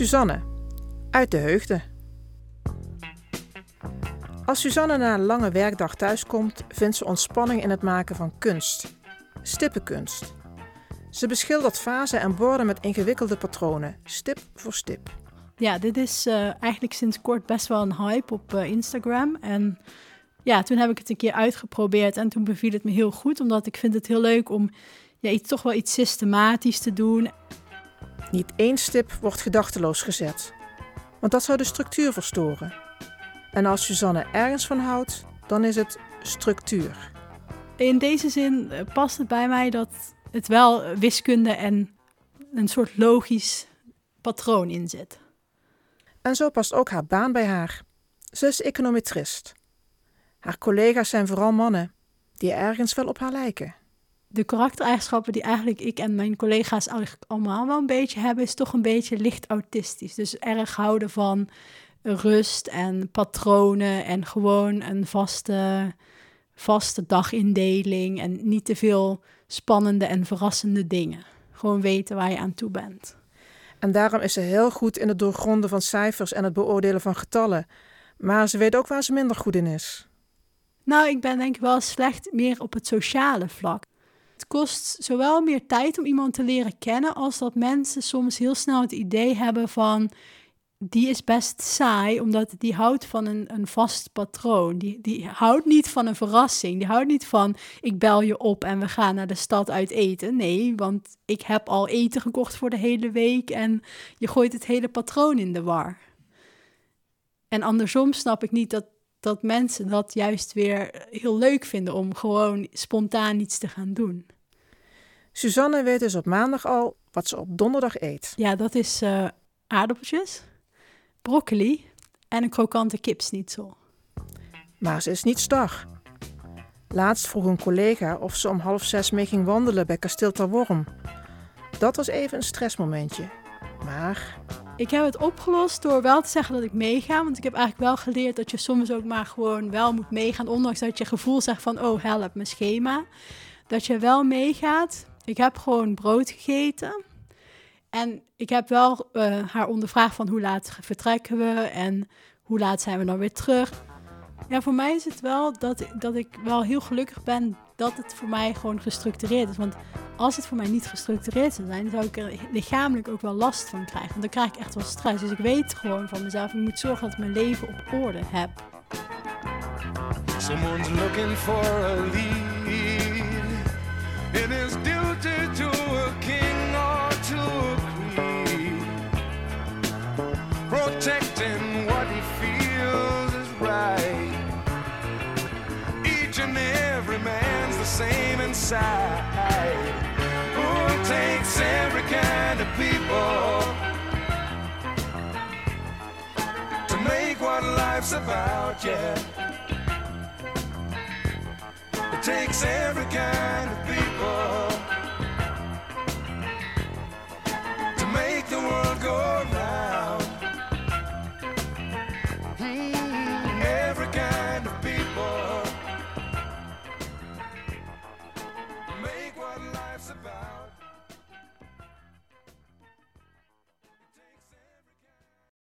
Suzanne, uit de heugde. Als Suzanne na een lange werkdag thuiskomt, vindt ze ontspanning in het maken van kunst. Stippenkunst. Ze beschildert vazen en borden met ingewikkelde patronen, stip voor stip. Ja, dit is uh, eigenlijk sinds kort best wel een hype op uh, Instagram. En ja, toen heb ik het een keer uitgeprobeerd en toen beviel het me heel goed, omdat ik vind het heel leuk om ja, toch wel iets systematisch te doen. Niet één stip wordt gedachteloos gezet, want dat zou de structuur verstoren. En als Suzanne ergens van houdt, dan is het structuur. In deze zin eh, past het bij mij dat het wel wiskunde en een soort logisch patroon in zit. En zo past ook haar baan bij haar. Ze is econometrist. Haar collega's zijn vooral mannen die ergens wel op haar lijken. De karaktereigenschappen die eigenlijk ik en mijn collega's eigenlijk allemaal wel een beetje hebben, is toch een beetje licht autistisch. Dus erg houden van rust en patronen en gewoon een vaste, vaste dagindeling en niet te veel spannende en verrassende dingen. Gewoon weten waar je aan toe bent. En daarom is ze heel goed in het doorgronden van cijfers en het beoordelen van getallen. Maar ze weet ook waar ze minder goed in is. Nou, ik ben denk ik wel slecht meer op het sociale vlak. Het kost zowel meer tijd om iemand te leren kennen, als dat mensen soms heel snel het idee hebben van die is best saai, omdat die houdt van een, een vast patroon. Die, die houdt niet van een verrassing. Die houdt niet van ik bel je op en we gaan naar de stad uit eten. Nee, want ik heb al eten gekocht voor de hele week en je gooit het hele patroon in de war. En andersom snap ik niet dat, dat mensen dat juist weer heel leuk vinden om gewoon spontaan iets te gaan doen. Suzanne weet dus op maandag al wat ze op donderdag eet. Ja, dat is uh, aardappeltjes broccoli en een krokante kipsnitzel. Maar ze is niet star. Laatst vroeg een collega of ze om half zes mee ging wandelen bij Kasteel Terworm. Dat was even een stressmomentje. Maar... Ik heb het opgelost door wel te zeggen dat ik meega. Want ik heb eigenlijk wel geleerd dat je soms ook maar gewoon wel moet meegaan. Ondanks dat je gevoel zegt van, oh help, mijn schema. Dat je wel meegaat. Ik heb gewoon brood gegeten. En ik heb wel uh, haar ondervraagd van hoe laat vertrekken we en hoe laat zijn we dan weer terug. Ja, voor mij is het wel dat, dat ik wel heel gelukkig ben dat het voor mij gewoon gestructureerd is. Want als het voor mij niet gestructureerd zou zijn, zou ik er lichamelijk ook wel last van krijgen. Want dan krijg ik echt wel stress. Dus ik weet gewoon van mezelf, ik moet zorgen dat ik mijn leven op orde heb. Someone's looking for a lead. It is duty to a king or to a protecting same inside. Oh, it takes every kind of people to make what life's about, yeah. It takes every kind of people to make the world go round. Mm-hmm. about